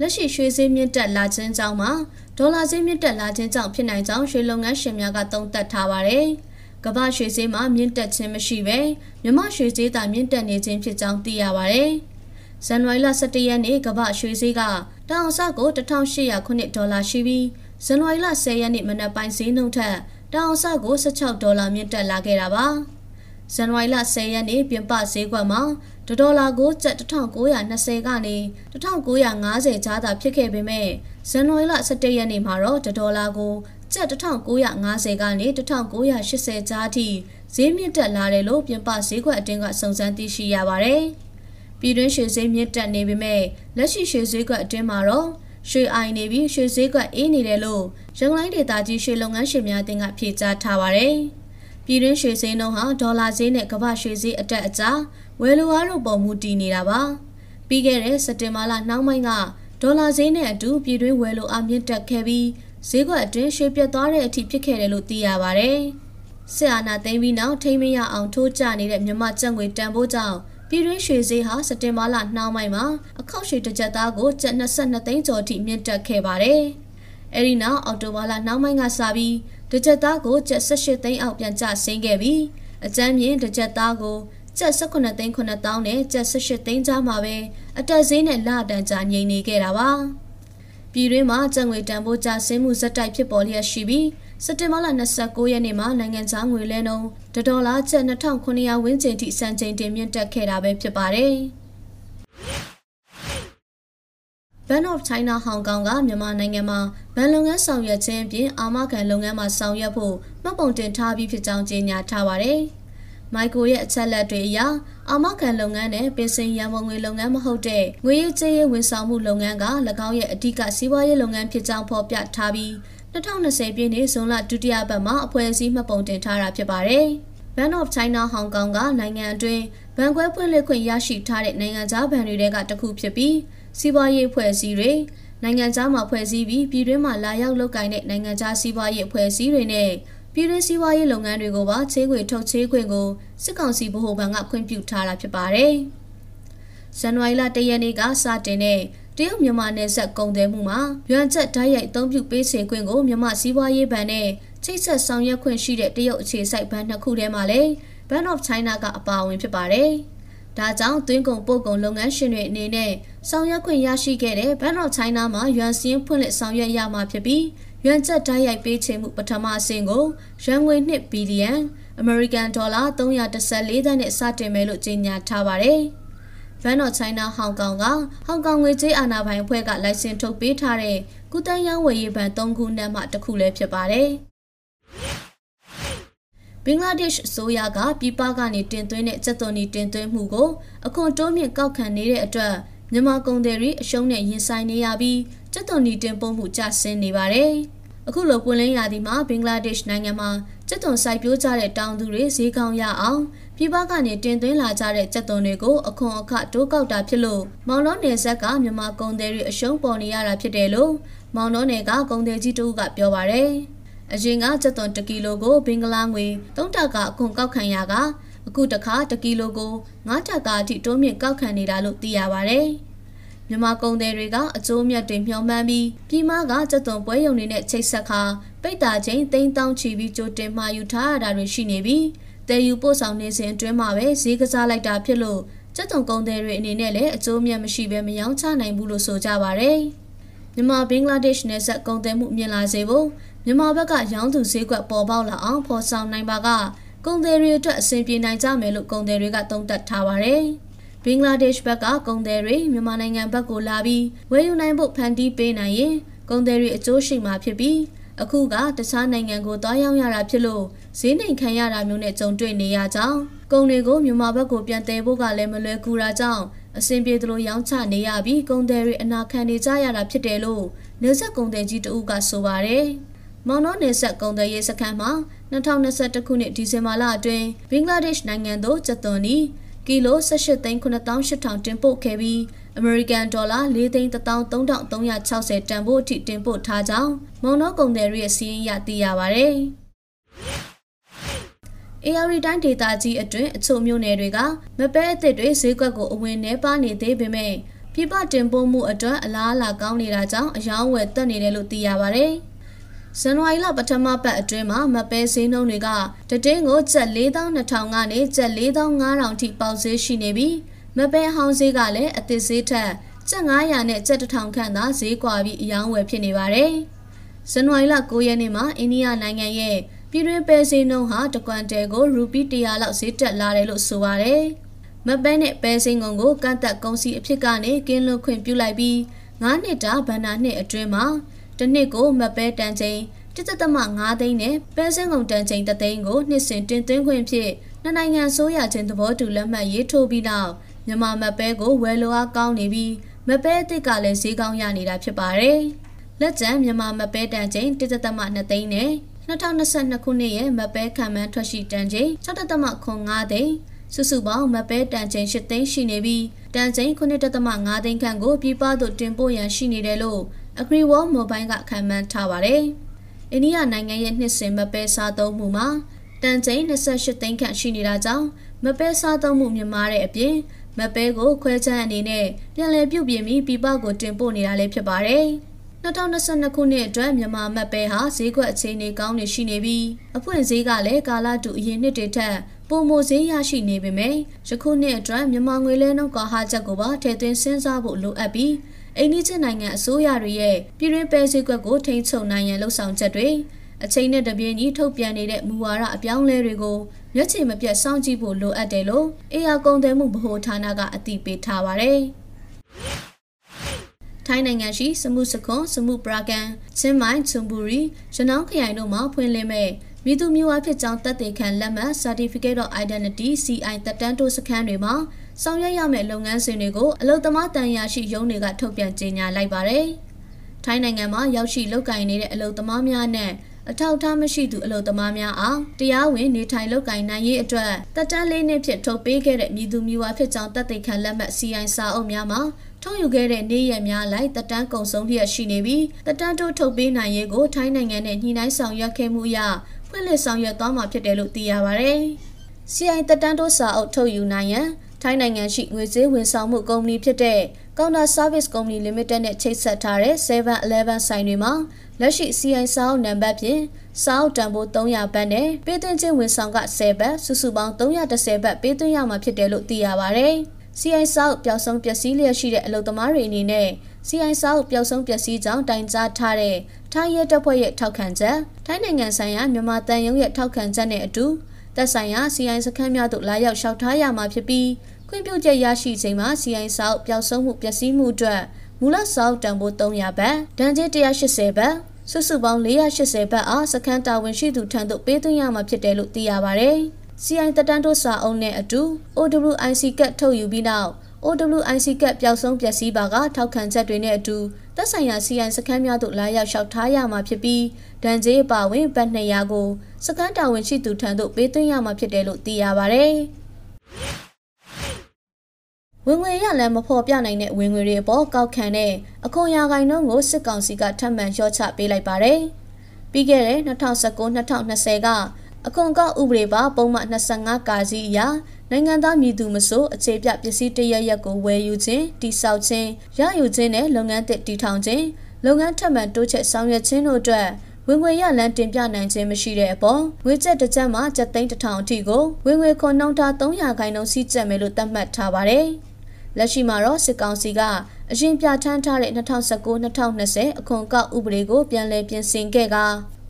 လက်ရှိရွှေဈေးမြင့်တက်လာခြင်းကြောင့်မှာဒေါ်လာဈေးမြင့်တက်လာခြင်းကြောင့်ဖြစ်နိုင်ကြောင်းရွှေလုပ်ငန်းရှင်များကသုံးသပ်ထားပါတယ်။ကမ္ဘာရွှေဈေးမှာမြင့်တက်ခြင်းမရှိဘဲမြမရွှေဈေးသာမြင့်တက်နေခြင်းဖြစ်ကြောင်းသိရပါတယ်။ဇန်နဝါရီလ17ရက်နေ့ကမ္ဘာရွှေဈေးကတအောင်စကို1809ဒေါ်လာရှိပြီးဇန်နဝါရီလ10ရက်နေ့မနက်ပိုင်းဈေးနှုန်းထက်တအောင်စကို16ဒေါ်လာမြင့်တက်လာခဲ့တာပါ။ ဇန်နဝါရီလ10ရက်နေ့ပြင်ပဈေးကွက်မှာဒေါ်လာကိုကျပ်1920ကနေ1950ကြားသာဖြစ်ခဲ့ပေမဲ့ဇန်နဝါရီလ17ရက်နေ့မှာတော့ဒေါ်လာကိုကျပ်1950ကနေ1980ကြားထိဈေးမြင့်တက်လာတယ်လို့ပြင်ပဈေးကွက်အတင်းကစုံစမ်းသိရှိရပါတယ်။ပြည်တွင်းရွှေဈေးမြင့်တက်နေပေမဲ့လက်ရှိရွှေဈေးကွက်အတင်းမှာတော့ရွှေအိုင်နေပြီးရွှေဈေးကွက်အေးနေတယ်လို့ရန်ကုန်တိုင်းဒေသကြီးရွှေလုပ်ငန်းရှင်များအသင်းကဖြေကြားထားပါတယ်။ ပြည်တွင်းရွှေဈေးနှုန်းဟာဒေါ်လာဈေးနဲ့ကမ္ဘာရွှေဈေးအတက်အကျဝယ်လိုအားတို့ပေါ်မူတည်နေတာပါ။ပြီးခဲ့တဲ့စက်တင်ဘာလနှောင်းပိုင်းကဒေါ်လာဈေးနဲ့အတူပြည်တွင်းဝယ်လိုအားမြင့်တက်ခဲ့ပြီးဈေးကွက်အတွင်းရွှေပြတ်သွားတဲ့အထိဖြစ်ခဲ့တယ်လို့သိရပါဗျ။စစ်အာဏာသိမ်းပြီးနောက်ထိမရအောင်ထိုးကျနေတဲ့မြမကျပ်ငွေတန်ဖိုးကြောင့်ပြည်တွင်းရွှေဈေးဟာစက်တင်ဘာလနှောင်းပိုင်းမှာအခောက်ရွှေတစ်ကြက်သားကိုကျပ်22သိန်းကျော်ထိမြင့်တက်ခဲ့ပါတယ်။အဲဒီနောက်အော်တိုဘာလနှောင်းပိုင်းကစပြီး တစ်ကြက်သားကိုကျပ်18သိန်းအောက်ပြန်ကျဆင်းခဲ့ပြီးအကြမ်းမြင့်တစ်ကြက်သားကိုကျပ်18သိန်း9000နဲ့ကျပ်18သိန်းကြားမှာပဲအတက်ဈေးနဲ့လတန်ကြာငြိမ်နေခဲ့တာပါပြည်တွင်းမှာကျပ်ငွေတန်ဖိုးကျဆင်းမှုဇက်တိုက်ဖြစ်ပေါ်လျက်ရှိပြီးစက်တင်ဘာလ29ရက်နေ့မှာနိုင်ငံခြားငွေလဲနှုန်းဒေါ်လာကျပ်2900ဝန်းကျင်ထိစံချိန်တင်မြင့်တက်ခဲ့တာပဲဖြစ်ပါတယ်။ Bank of China Hong Kong ကမြန်မာနိုင်ငံမှာဘဏ်လုပ်ငန်းဆောင်ရွက်ခြင်းအပြင်အာမခံလုပ်ငန်းမှာဆောင်ရွက်ဖို့မှတ်ပုံတင်ထားပြီးဖြစ်ကြောင်းကြေညာထားပါတယ်။မိုက်ကိုရဲ့အချက်လက်တွေအရအာမခံလုပ်ငန်းနဲ့ပင်စင်ရန်ပုံငွေလုပ်ငန်းမဟုတ်တဲ့ငွေရေးကြေးရေးဝန်ဆောင်မှုလုပ်ငန်းက၎င်းရဲ့အဓိကစီးပွားရေးလုပ်ငန်းဖြစ်ကြောင်းဖော်ပြထားပြီး2020ပြည့်နှစ်ဇွန်လဒုတိယပတ်မှာအဖွဲ့အစည်းမှတ်ပုံတင်ထားတာဖြစ်ပါတယ်။ Bank of China Hong Kong ကနိုင်ငံအတွင်းဘဏ်ခွဲဖွင့်လှစ်ခွင့်ရရှိထားတဲ့နိုင်ငံခြားဘဏ်တွေကတစ်ခုဖြစ်ပြီး စီးပွားရေးအဖွဲ့အစည်းတွေနိုင်ငံခြားမှာဖွဲ့စည်းပြီးပြည်တွင်းမှာလာရောက်လုပ်ကိုင်တဲ့နိုင်ငံခြားစီးပွားရေးအဖွဲ့အစည်းတွေနဲ့ပြည်တွင်းစီးပွားရေးလုပ်ငန်းတွေကိုပါချေးခွေထုတ်ချေးခွင့်ကိုစစ်ကောင်စီဗဟိုဘဏ်ကခွင့်ပြုထားတာဖြစ်ပါတယ်။ဇန်နဝါရီလ၁ရက်နေ့ကစတင်တဲ့တရုတ်မြန်မာနယ်စပ်ကုန်သွယ်မှုမှာရွမ်ချက်ဓာတ်ရိုက်အသုံးပြုပေးစေခွင့်ကိုမြန်မာစီးပွားရေးဘဏ်နဲ့ချိတ်ဆက်ဆောင်ရွက်ခွင့်ရှိတဲ့တရုတ်အခြေစိုက်ဘဏ်နှစ်ခုထဲမှာလည်း Bank of China ကအပါအဝင်ဖြစ်ပါတယ်။ဒါကြောင့်သွင်းကုန်ပို့ကုန်လုပ်ငန်းရှင်တွေအနေနဲ့ ဆောင်ရွက်ခွင့်ရရှိခဲ့တဲ့ Bank of China မှာရွမ်စင်းဖွင့်လှစ်ဆောင်ရွက်ရမှာဖြစ်ပြီးရွမ်ချက်ဓာတ်ရိုက်ပေးချေမှုပထမအဆင့်ကိုရန်ငွေ2ဘီလီယံအမေရိကန်ဒေါ်လာ314သန်းနဲ့စတင်မယ်လို့ကြေညာထားပါတယ်။ Van of China Hong Kong ကဟောင်ကောင်ငွေကြေးအာဏာပိုင်အဖွဲ့ကလိုင်စင်ထုတ်ပေးထားတဲ့ကုတန်းရောင်းဝယ်ရေးဘဏ်၃ခုနဲ့မှတစ်ခုလည်းဖြစ်ပါတယ်။ဘင်္ဂလားဒေ့ရှ်အစိုးရကပြည်ပကနေတင်သွင်းတဲ့စက်သွန်ဒီတင်သွင်းမှုကိုအခွန်တိုးမြင့်ကောက်ခံနေတဲ့အတွက် မြန်မာကုန်သည်တွေအရှုံးနဲ့ရင်ဆိုင်နေရပြီးစက်သွန်ဒီတင်ပို့မှုကျဆင်းနေပါတယ်။အခုလိုပွင့်လင်းရာသီမှာဘင်္ဂလားဒေ့ရှ်နိုင်ငံမှာစက်သွန်စိုက်ပျိုးကြတဲ့တောင်သူတွေဈေးကောင်းရအောင်ပြည်ပကနေတင်သွင်းလာကြတဲ့စက်သွန်တွေကိုအခွန်အခတိုးကောက်တာဖြစ်လို့မောင်နှောနယ်ဇက်ကမြန်မာကုန်သည်တွေအရှုံးပေါ်နေရတာဖြစ်တယ်လို့မောင်နှောနယ်ကကုန်သည်ကြီးတို့ကပြောပါရယ်အရင်ကစက်သွန်1ကီလိုကိုဘင်္ဂလားငွေ3တက်ကအခွန်ကောက်ခံရက အခုတခါ1ကီလိုကို9တက်ကအထိတိုးမြင့်ကောက်ခံနေတာလို့သိရပါရယ်။မြန်မာကုန်သည်တွေကအကျိုးမြတ်တွေမျှော်မှန်းပြီးပြည်မကစက်သွန်ပွဲရုံတွေနဲ့ချိတ်ဆက်ခါပိတ်တာချင်းတိန်းတောင်းချီပြီးကြိုတင်မှာယူထားရတာတွေရှိနေပြီးတည်ယူပို့ဆောင်နေစဉ်အတွင်းမှာပဲဈေးကစားလိုက်တာဖြစ်လို့စက်သွန်ကုန်သည်တွေအနေနဲ့လည်းအကျိုးမြတ်မရှိဘဲမယောင်းချနိုင်ဘူးလို့ဆိုကြပါဗျ။မြန်မာဘင်္ဂလားဒေ့ရှ်နယ်စပ်ကုန်သွယ်မှုမြင်လာစေဖို့မြန်မာဘက်ကရောင်းသူဈေးကွက်ပေါ်ပေါက်လာအောင်ဖော်ဆောင်နိုင်ပါက ကုန်သည်တွေအတွက်အဆင်ပြေနိုင်ကြမယ်လို့ကုန်သည်တွေကသုံးသပ်ထားပါတယ်။ဘင်္ဂလားဒေ့ရှ်ဘက်ကကုန်သည်တွေမြန်မာနိုင်ငံဘက်ကိုလာပြီးဝယ်ယူနိုင်ဖို့ဖန်တီးပေးနိုင်ရင်ကုန်သည်တွေအကျိုးရှိမှာဖြစ်ပြီးအခုကတခြားနိုင်ငံကိုသွားရောက်ရတာဖြစ်လို့ဈေးနှိမ်ခံရတာမျိုးနဲ့ကြုံတွေ့နေရကြောင်းကုန်တွေကိုမြန်မာဘက်ကိုပြန်တည်ဖို့ကလည်းမလွယ်ကူတာကြောင့်အဆင်ပြေသလိုရောင်းချနေရပြီးကုန်သည်တွေအနာခံနေကြရတာဖြစ်တယ်လို့နေဆက်ကုန်သည်ကြီးတဦးကဆိုပါတယ်။မောင်နှောနေဆက်ကုန်သည်ရေးစခန်းမှာ 2021ခုနှစ်ဒီဇင်ဘာလအတွင်းဘင်္ဂလားဒေ့ရှ်နိုင်ငံသို့ကျသွန်နီကီလို18သိန်း9800တင်ပို့ခဲ့ပြီးအမေရိကန်ဒေါ်လာ4သိန်း13360တန်ဖိုးအထိတင်ပို့ထားကြောင်းမုံနောကုန်သည်ရဲ့စီးရင်ရသိရပါဗျ။ AR တိုင်းဒေသကြီးအတွင်းအချို့မြို့နယ်တွေကမပဲအစ်စ်တွေဈေးကွက်ကိုအဝင်နှဲပါနေသေးပေမဲ့ပြပတင်ပို့မှုအတွက်အလားအလာကောင်းနေတာကြောင့်အယောင်းဝယ်တက်နေတယ်လို့သိရပါတယ်။ ဇန်နဝါရီလပထမပတ်အတွင်းမှာမပဲဈေးနှုန်းတွေကတတင်းကိုကျပ်4200ကနေကျပ်4500ထိပေါက်ဈေးရှိနေပြီးမပဲဟောင်းဈေးကလည်းအသစ်ဈေးထက်ကျပ်900နဲ့ကျပ်1000ခန့်သာဈေးကွာပြီးအယောင်းဝယ်ဖြစ်နေပါတယ်။ဇန်နဝါရီလ9ရက်နေ့မှာအိန္ဒိယနိုင်ငံရဲ့ပြည်တွင်းပဲဈေးနှုန်းဟာတကွန်တယ်ကိုရူပီ100လောက်ဈေးတက်လာတယ်လို့ဆိုပါတယ်။မပဲနဲ့ပဲစင်းငုံကိုကန့်သက်ကုန်စည်အဖြစ်ကနေကင်းလွတ်ခွင့်ပြုလိုက်ပြီး9နှစ်တာဗန္နာနှစ်အတွင်းမှာ တစ်နှစ်ကိုမပဲတန်ချိန်1.5သိန်းနဲ့ပဲစင်းငုံတန်ချိန်3သိန်းကိုနှစ်စဉ်တင်သွင်းခွင့်ဖြင့်နှစ်နိုင်ငံဆိုးရခြင်းသဘောတူလက်မှတ်ရေးထိုးပြီးနောက်မြန်မာမပဲကိုဝယ်လိုအားကောင်းနေပြီးမပဲအစ်စ်ကလည်းဈေးကောင်းရနေတာဖြစ်ပါတယ်။လက်ကျန်မြန်မာမပဲတန်ချိန်1.2သိန်းနဲ့2022ခုနှစ်ရဲ့မပဲခံမှန်းထွက်ရှိတန်ချိန်6.5သိန်းစုစုပေါင်းမပဲတန်ချိန်8သိန်းရှိနေပြီးတန်ချိန်9.5သိန်းခန့်ကိုပြည်ပသို့တင်ပို့ရန်ရှိနေတယ်လို့ AgriWorld Mobile ကခံမှန်းထားပါတယ်။အိန္ဒိယနိုင်ငံရဲ့နှစ်စဉ်မပဲစားသုံးမှုမှာတန်ချိန်28သိန်းခန့်ရှိနေတာကြောင့်မပဲစားသုံးမှုမြင့်မားတဲ့အပြင်မပဲကိုခွဲခြမ်းအနေနဲ့ပြန်လည်ပြုပြင်ပြီးပြည်ပကိုတင်ပို့နေတာလည်းဖြစ်ပါတယ်။2022ခုနှစ်အတွက်မြန်မာမတ်ပဲဟာဈေးကွက်အခြေအနေကောင်းနေရှိနေပြီးအဖွင့်ဈေးကလည်းကာလတူအရင်နှစ်တွေထက်ပုံမိုဈေးရရှိနေပေမဲ့ယခုနှစ်အတွက်မြန်မာငွေလဲနှုန်းကွာဟချက်ကိုပါထည့်သွင်းစဉ်းစားဖို့လိုအပ်ပြီး အိန္ဒိယနိုင်ငံအစိုးရတွေရဲ့ပြည်တွင်းပဲဈေးကွက်ကိုထိန်းချုပ်နိုင်ရန်လှုံ့ဆော်ချက်တွေအချိန်နဲ့တပြေးညီထုတ်ပြန်နေတဲ့မူဝါဒအပြောင်းလဲတွေကိုမျက်ခြေမပြတ်စောင့်ကြည့်ဖို့လိုအပ်တယ်လို့အေယာကုန်တယ်မှုဗဟိုဌာနကအသိပေးထားပါတယ်။ထိုင်းနိုင်ငံရှိစမှုစခွန်စမှုပရာကန်ချင်းမိုင်ချွန်ဘူရီရနောင်းခရိုင်တို့မှာဖွင့်လှစ်မဲ့မိသူမျိုးအဖြစ်ကြောင်းတက်သေးခံလက်မှတ် Certificate of Identity CI တက်တန်းတိုးစခန်းတွေမှာ ဆောင်ရွက်ရမယ့်လုပ်ငန်းစဉ်တွေကိုအလုပ်သမားတန်ရာရှိရုံးတွေကထုတ်ပြန်ကြေညာလိုက်ပါတယ်။ထိုင်းနိုင်ငံမှာရောက်ရှိလုပ်ကိုင်နေတဲ့အလုပ်သမားများနဲ့အထောက်အထားမရှိသူအလုပ်သမားများအားတရားဝင်နေထိုင်လုပ်ကိုင်နိုင်ရေးအတွက်တက်တန်းလေးနှစ်ဖြင့်ထုတ်ပေးခဲ့တဲ့မြည်သူမျိုးအဖြစ်ကြောင်းတက်သေးခံလက်မှတ် CI စာအုပ်များမှာထုတ်ယူခဲ့တဲ့နေ့ရက်များလိုက်တက်တန်းကုံဆုံးလျက်ရှိနေပြီးတက်တန်းတို့ထုတ်ပေးနိုင်ရေးကိုထိုင်းနိုင်ငံနဲ့ညှိနှိုင်းဆောင်ရွက်ခဲ့မှုအရဖွင့်လှစ်ဆောင်ရွက်သွားမှာဖြစ်တယ်လို့သိရပါဗျ။ CI တက်တန်းတို့စာအုပ်ထုတ်ယူနိုင်ရန် ထိုင်းနိုင်ငံရှိငွေကြေးဝန်ဆောင်မှုကုမ္ပဏီဖြစ်တဲ့ Counter Service Company Limited နဲ့ချိတ်ဆက်ထားတဲ့ 7-Eleven ဆိုင်တွေမှာလက်ရှိ CI စာအုပ်နံပါတ်ဖြင့်စာအုပ်တန်ဖိုး300ဘတ်နဲ့ပေးသွင်းခြင်းဝန်ဆောင်က10ဘတ်စုစုပေါင်း310ဘတ်ပေးသွင်းရမှာဖြစ်တယ်လို့သိရပါဗျ။ CI ဆောက်ပျောက်ဆုံးပျက်စီးလျက်ရှိတဲ့အလုပ်သမားတွေအနေနဲ့ CI ဆောက်ပျောက်ဆုံးပျက်စီးကြောင်းတိုင်ကြားထားတဲ့ထိုင်းရဲတပ်ဖွဲ့ရဲ့ထောက်ခံချက်ထိုင်းနိုင်ငံဆိုင်ရာမြန်မာတန်ယုံရဲ့ထောက်ခံချက်နဲ့အတူသက်ဆိုင်ရာ CI စခန်းများသို့လာရောက်လျှောက်ထားရမှာဖြစ်ပြီး ခွင့်ပြုချက်ရရှိချိန်မှာ CI ဆောက်ပျောက်ဆုံးမှုပျက်စီးမှုအတွက်မူလဆောက်တန်ဖိုး300ဘတ်ဒဏ်ကြေး180ဘတ်စုစုပေါင်း480ဘတ်အားစခန်းတာဝန်ရှိသူထံသို့ပေးသွင်းရမှာဖြစ်တယ်လို့သိရပါဗျ။ CI တတန်းတို့စာအုပ်နဲ့အတူ OWIC ကတ်ထုတ်ယူပြီးနောက် OWIC ကတ်ပျောက်ဆုံးပျက်စီးပါကထောက်ခံချက်တွေနဲ့အတူသက်ဆိုင်ရာ CI စခန်းများသို့လာရောက်လျှောက်ထားရမှာဖြစ်ပြီးဒဏ်ကြေးပါဝင်ဘတ်200ကိုစခန်းတာဝန်ရှိသူထံသို့ပေးသွင်းရမှာဖြစ်တယ်လို့သိရပါဗျ။ ဝင်ငွေရလမ်းမဖော်ပြနိုင်တဲ့ဝင်ငွေတွေအပေါ်ကောက်ခံတဲ့အခွန်ရာဂိုင်နှုန်းကိုစစ်ကောင်စီကထပ်မံလျှော့ချပေးလိုက်ပါတယ်။ပြီးခဲ့တဲ့2019-2020ကအခွန်ကောက်ဥပဒေပါပုံမှန်25ကာစီအရနိုင်ငံသားမည်သူမဆိုအခြေပြပစ္စည်းတရရက်ကိုဝယ်ယူခြင်းတိစောက်ခြင်းရယူခြင်းနဲ့လုပ်ငန်းတစ်တည်ထောင်ခြင်းလုပ်ငန်းထပ်မံတိုးချဲ့ဆောင်ရွက်ခြင်းတို့အတွက်ဝင်ငွေရလန်းတင်ပြနိုင်ခြင်းမရှိတဲ့အပေါ်ငွေကျပ်တစ်ကျပ်မှကျပ်သိန်းတစ်ထောင်အထိကိုဝင်ငွေခွန်နှုန်းထား300ခိုင်နှုန်းစီးကျက်မယ်လို့သတ်မှတ်ထားပါတယ်။ လက်ရှိမှာတော့စစ်ကောင်စီကအရင်ပြဋ္ဌာန်းထားတဲ့2019-2020အခွန်ကောက်ဥပဒေကိုပြန်လည်ပြင်ဆင်ခဲ့က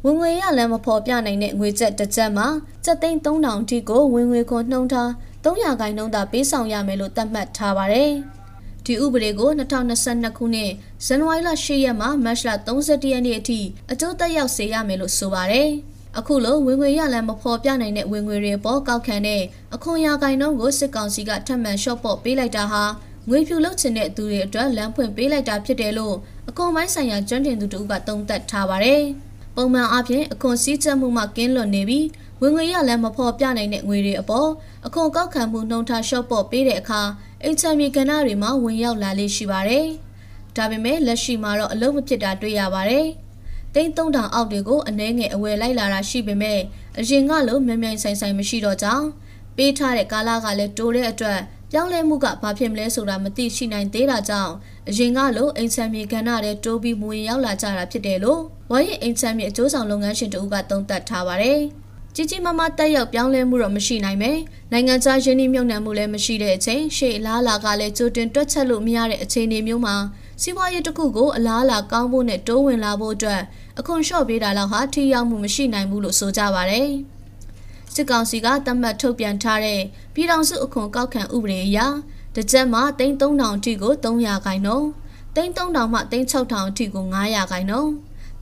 ဝင်ငွေရလမ်းမဖော်ပြနိုင်တဲ့ငွေကျပ်တစ်ကျပ်မှာကျပ်သိန်း3000အထိကိုဝင်ငွေခွန်နှုန်းထား300ခိုင်နှုန်းသာပေးဆောင်ရမယ်လို့သတ်မှတ်ထားပါတယ်။ဒီဥပဒေကို2022ခုနှစ်ဇန်နဝါရီလ10ရက်မှမတ်လ31ရက်နေ့အထိအကျိုးသက်ရောက်စေရမယ်လို့ဆိုပါတယ်။ အခုလိုဝင်ငွေရလမ်းမဖော်ပြနိုင်တဲ့ဝင်ငွေတွေပေါ်ကောက်ခံတဲ့အခွန်ရာခိုင်နှုန်းကိုစစ်ကောင်စီကထပ်မံလျှော့ပေါ့ပေးလိုက်တာဟာငွေဖြူလုပ်ချင်တဲ့သူတွေအတွက်လမ်းဖွင့်ပေးလိုက်တာဖြစ်တယ်လို့အခွန်ပိုင်းဆိုင်ရာကျွမ်းကျင်သူတို့ကသုံးသပ်ထားပါတယ်။ပုံမှန်အားဖြင့်အခွန်စည်းကျပ်မှုမှကင်းလွတ်နေပြီးဝင်ငွေရလည်းမဖော်ပြနိုင်တဲ့ငွေတွေအပေါ်အခွန်ကောက်ခံမှုနှုံထားလျှော့ပေါ့ပေးတဲ့အခါအိမ်ချမ်းမြေကဏ္ဍတွေမှာဝင်ရောက်လာလေးရှိပါတယ်။ဒါပေမဲ့လက်ရှိမှာတော့အလုံးမဖြစ်တာတွေ့ရပါတယ်။ တိန်း3000အောက်တွေကိုအနှဲငယ်အဝယ်လိုက်လာတာရှိပေမဲ့အရင်ကလိုမြန်မြန်ဆိုင်ဆိုင်မရှိတော့ကြောင်းမပေးထားတဲ့ကာလကလည်းတိုးတဲ့အတွက်ပြောင်းလဲမှုကဘာဖြစ်မလဲဆိုတာမသိရှိနိုင်သေးတာကြောင့်အရင်ကလိုအိမ်ဆန်မြေကဏ္ဍတဲ့တိုးပြီးမဝင်ရောက်လာကြတာဖြစ်တယ်လို့ဝိုင်းရင်အိမ်ဆန်မြေအကျိုးဆောင်လုပ်ငန်းရှင်တို့ကသုံးသပ်ထားပါတယ်။ကြီးကြီးမားမားတက်ရောက်ပြောင်းလဲမှုတော့မရှိနိုင်ပဲနိုင်ငံခြားယင်းနှိမ့်မြုပ်နှံမှုလည်းမရှိတဲ့အချိန်ရှေ့အလားလာကလည်းကြိုတင်တွက်ချက်လို့မရတဲ့အခြေအနေမျိုးမှာ စီးပွားရေးတစ်ခုကိုအလားအလာကောင်းဖို့နဲ့တိုးဝင်လာဖို့အတွက်အခွန်လျှော့ပေးတာလောက်ဟာထိရောက်မှုမရှိနိုင်ဘူးလို့ဆိုကြပါဗျ။စစ်ကောင်စီကတတ်မှတ်ထုတ်ပြန်ထားတဲ့ပြည်ထောင်စုအခွန်ကောက်ခံဥပဒေအရတစ်ကြက်မှ3000အထိကို300ခိုင်နှုန်း3000မှ3000အထိကို900ခိုင်နှုန်း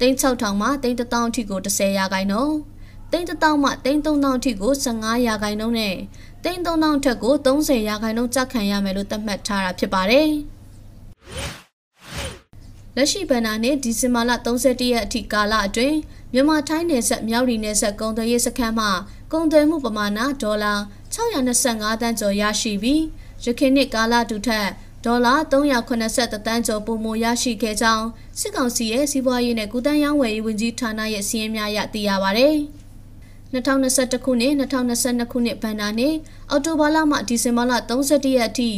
3000မှ3000အထိကို10ရာခိုင်နှုန်း3000မှ3000အထိကို15ရာခိုင်နှုန်းနဲ့3000ထက်ကို30ရာခိုင်နှုန်းကျခံရမယ်လို့သတ်မှတ်ထားတာဖြစ်ပါတယ်။ လက်ရှိဗန်နာနဲ့ဒီဇင်ဘာလ31ရက်အထိကာလအတွင်းမြန်မာထိုင်းနယ်စပ်မြောက်ရီနယ်စပ်ကုန်သွယ်ရေးစခန်းမှကုန်သွယ်မှုပမာဏဒေါ်လာ625တန်းကျော်ရရှိပြီးရခိုင်နှစ်ကာလတူထက်ဒေါ်လာ380တန်းကျော်ပိုမိုရရှိခဲ့ကြောင်းစစ်ကောင်စီရဲ့စီးပွားရေးနဲ့ကုသန်းရောင်းဝယ်ရေးဝန်ကြီးဌာနရဲ့စီးရင်များရသိရပါဗျ။2021ခုနှစ်2022ခုနှစ်ဘဏ္ဍာနှစ်အောက်တိုဘာလမှဒီဇင်ဘာလ31ရက်အထိ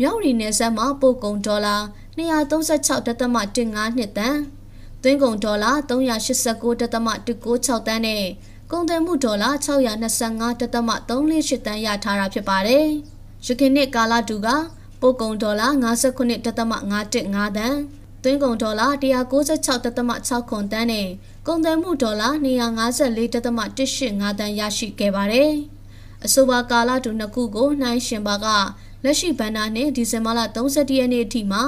မြောက်ရီနယ်စပ်မှာပို့ကုန်ဒေါ်လာ 236.15နှစ်တန်သွင်းကုန်ဒေါ်လာ389.196တန်းနဲ့ကုန်သွယ်မှုဒေါ်လာ625.38တန်းရထားတာဖြစ်ပါတယ်။ရခိုင်နှစ်ကာလတူကပို့ကုန်ဒေါ်လာ59.515တန်းသွင်းကုန်ဒေါ်လာ196.6ခွန်တန်းနဲ့ကုန်သွယ်မှုဒေါ်လာ254.185တန်းရရှိခဲ့ပါတယ်။အဆိုပါကာလတူနှစ်ခုကိုနှိုင်းရှင်ပါကလက်ရှိဘဏ္ဍာနှစ်ဒီဇင်ဘာလ31ရက်နေ့အထိမှာ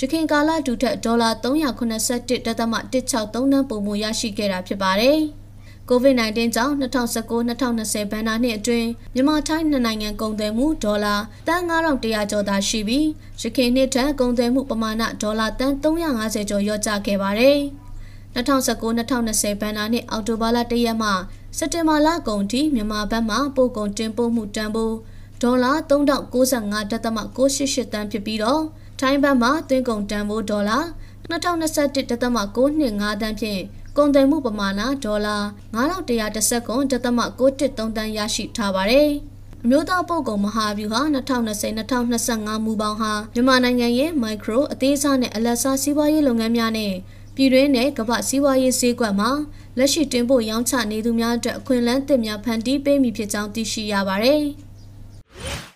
ရခိုင်ကာလတူထက်ဒေါ်လာ381.163တန်းပုံမူရရှိခဲ့တာဖြစ်ပါတယ်။ COVID-19 ကြောင့်2019-2020ဘဏ္ဍာနှစ်အတွင်းမြန်မာထိုင်းနှစ်နိုင်ငံကုန်သွယ်မှုဒေါ်လာတန်9100ကျော်သာရှိပြီးရခိုင်နှစ်ထက်ကုန်သွယ်မှုပမာဏဒေါ်လာတန်350ကျော်လျော့ကျခဲ့ပါတယ်။2019-2020ဘဏ္ဍာနှစ်အောက်တိုဘာလ1ရက်မှစက်တင်ဘာလကုန်ထိမြန်မာဘက်မှပို့ကုန်တင်ပို့မှုတန်ဖိုးဒေါ်လာ3095.988တန်းဖြစ်ပြီးတော့ ထိုင်းဘတ်မှာသွင်းကုန်တန်ဖိုးဒေါ်လာ2021.925တန်းဖြင့်ကုန်သွယ်မှုပမာဏဒေါ်လာ9119.913တန်းရရှိထားပါတယ်။အမျိုးသားပုဂ္ဂိုလ်မဟာဗျူဟာ2020-2025မူပေါင်းဟာမြန်မာနိုင်ငံရဲ့မိုက်ခရိုအသေးစားနဲ့အလတ်စားစီးပွားရေးလုပ်ငန်းများနဲ့ပြည်တွင်းနဲ့ကမ္ဘာစီးပွားရေးဈေးကွက်မှာလက်ရှိတင်ပို့ရောင်းချနေသူများအတွက်အခွင့်အလမ်းသစ်များဖန်တီးပေးမိဖြစ်ကြောင်းသိရှိရပါတယ်။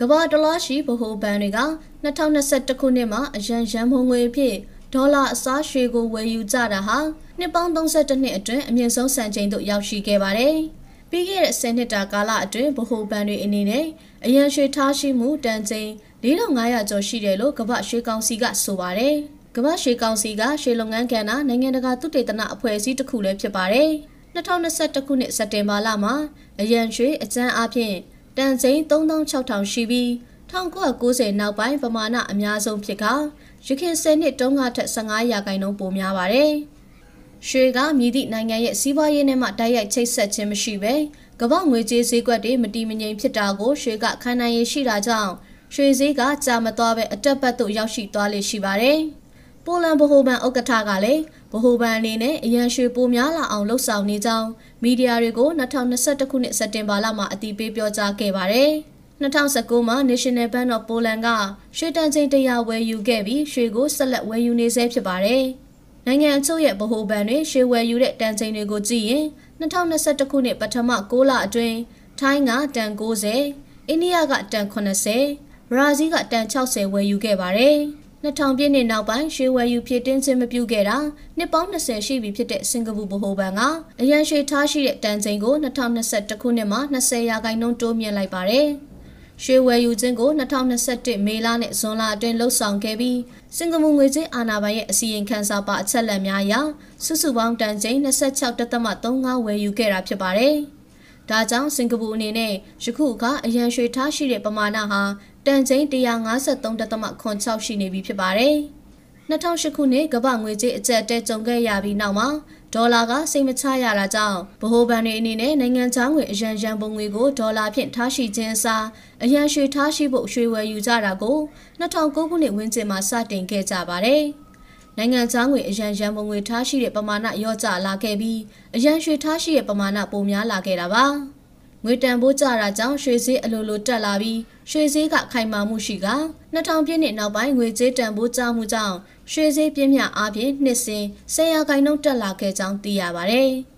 ကမ္ဘာတလားရှိဗဟိုဘဏ်တွေက2021ခုနှစ်မှာအရန်ရန်မုံငွေအဖြစ်ဒေါ်လာအစားရွှေကိုဝယ်ယူကြတာဟာနှစ်ပေါင်း32နှစ်အတွင်းအမြင့်ဆုံးစံချိန်သို့ရောက်ရှိခဲ့ပါတယ်။ပြီးခဲ့တဲ့10နှစ်တာကာလအတွင်းဗဟိုဘဏ်တွေအနေနဲ့အရန်ရွှေထားရှိမှုတန်ချိန်4500ကျော်ရှိတယ်လို့ကမ္ဘာရွှေကောင်စီကဆိုပါတယ်။ကမ္ဘာရွှေကောင်စီကရွှေလုပ်ငန်းကဏ္ဍနိုင်ငံတကာသုတေသနအဖွဲ့အစည်းတစ်ခုလည်းဖြစ်ပါတယ်။2021ခုနှစ်စက်တင်ဘာလမှာအရန်ရွှေအကျန်းအဖြစ် တန်ချိန်3600ရှိပြီး1990နောက်ပိုင်းပမာဏအများဆုံးဖြစ်ကရခင်10နှစ်တုန်းကထက်15ရာခိုင်နှုန်းပိုများပါတယ်။ရွှေကမြည်သည့်နိုင်ငံရဲ့စီးပွားရေးနဲ့မှတိုက်ရိုက်ချိတ်ဆက်ခြင်းမရှိဘဲကမ္ဘာငွေကြေးဈေးကွက်တွေမတည်မငြိမ်ဖြစ်တာကိုရွှေကခံနိုင်ရရှိတာကြောင့်ရွှေဈေးကကြာမသွားပဲအတက်ပတ်သို့ရောက်ရှိသွားလေရှိပါတယ်။ ပိုလန်ဗဟိုဘဏ်ဥက္ကဋ္ဌကလည်းဗဟိုဘဏ်အနေနဲ့အရန်ရွှေပိုများလာအောင်လှုပ်ဆောင်နေကြောင်းမီဒီယာတွေကို2021ခုနှစ်စက်တင်ဘာလမှာအတည်ပြုပြောကြားခဲ့ပါတယ်။2019မှာ National Bank of Poland ကရွှေတန်ချိန်100ဝယ်ယူခဲ့ပြီးရွှေကိုဆက်လက်ဝယ်ယူနေဆဲဖြစ်ပါတယ်။နိုင်ငံအချို့ရဲ့ဗဟိုဘဏ်တွေရွှေဝယ်ယူတဲ့တန်ချိန်တွေကိုကြည့်ရင်2021ခုနှစ်ပထမ6လအတွင်းထိုင်းကတန်90၊အိန္ဒိယကတန်80၊ဘရာဇီးကတန်60ဝယ်ယူခဲ့ပါတယ်။ 2000ပြည့်နှစ်နောက်ပိုင်းရွှေဝယ်ယူဖြစ်တင်းခြင်းမပြုခဲ့တာနှစ်ပေါင်း20ရှိပြီဖြစ်တဲ့စင်ကာပူဗဟိုဘဏ်ကအရန်ရွှေထားရှိတဲ့တန်ချိန်ကို2021ခုနှစ်မှာ20ရာခိုင်နှုန်းတိုးမြင့်လိုက်ပါတယ်။ရွှေဝယ်ယူခြင်းကို2021မေလနဲ့ဇွန်လအတွင်းလှုပ်ဆောင်ခဲ့ပြီးစင်ကာပူငွေကြေးအာဏာပိုင်ရဲ့အစီရင်ခံစာပါအချက်လက်များအရစုစုပေါင်းတန်ချိန်26.35ဝယ်ယူခဲ့တာဖြစ်ပါတယ်။ဒါကြောင့်စင်ကာပူအနေနဲ့ယခုကအရန်ရွှေထားရှိတဲ့ပမာဏဟာ တန်ချိန်153.6ရှိနေပြီဖြစ်ပါတယ်။2008ခုနှစ်ကမ္ဘာငွေကြေးအကျပ်တဲကြုံခဲ့ရပြီးနောက်မှာဒေါ်လာကစိတ်မချရတာကြောင့်ဗဟိုဘဏ်တွေအနေနဲ့နိုင်ငံခြားငွေအရန်ရန်ပုံငွေကိုဒေါ်လာဖြင့်ထားရှိခြင်းအစားအရန်ရွှေထားရှိဖို့ရွှေဝယ်ယူကြတာကို2009ခုနှစ်ဝန်းကျင်မှာစတင်ခဲ့ကြပါတယ်။နိုင်ငံခြားငွေအရန်ရန်ပုံငွေထားရှိတဲ့ပမာဏရော့ကျလာခဲ့ပြီးအရန်ရွှေထားရှိတဲ့ပမာဏပိုများလာခဲ့တာပါ။ငွေတန်ဖိုးကျတာကြောင့်ရွှေဈေးအလိုလိုတက်လာပြီး ရွှေဈေးကခိုင်မာမှုရှိက2000ပြည့်နှစ်နောက်ပိုင်းငွေကြေးတန်ဖိုးကျမှုကြောင့်ရွှေဈေးပြင်းပြအားဖြင့်နှစ်စဉ်10ရာခိုင်နှုန်းတက်လာခဲ့ကြောင်းသိရပါဗျ။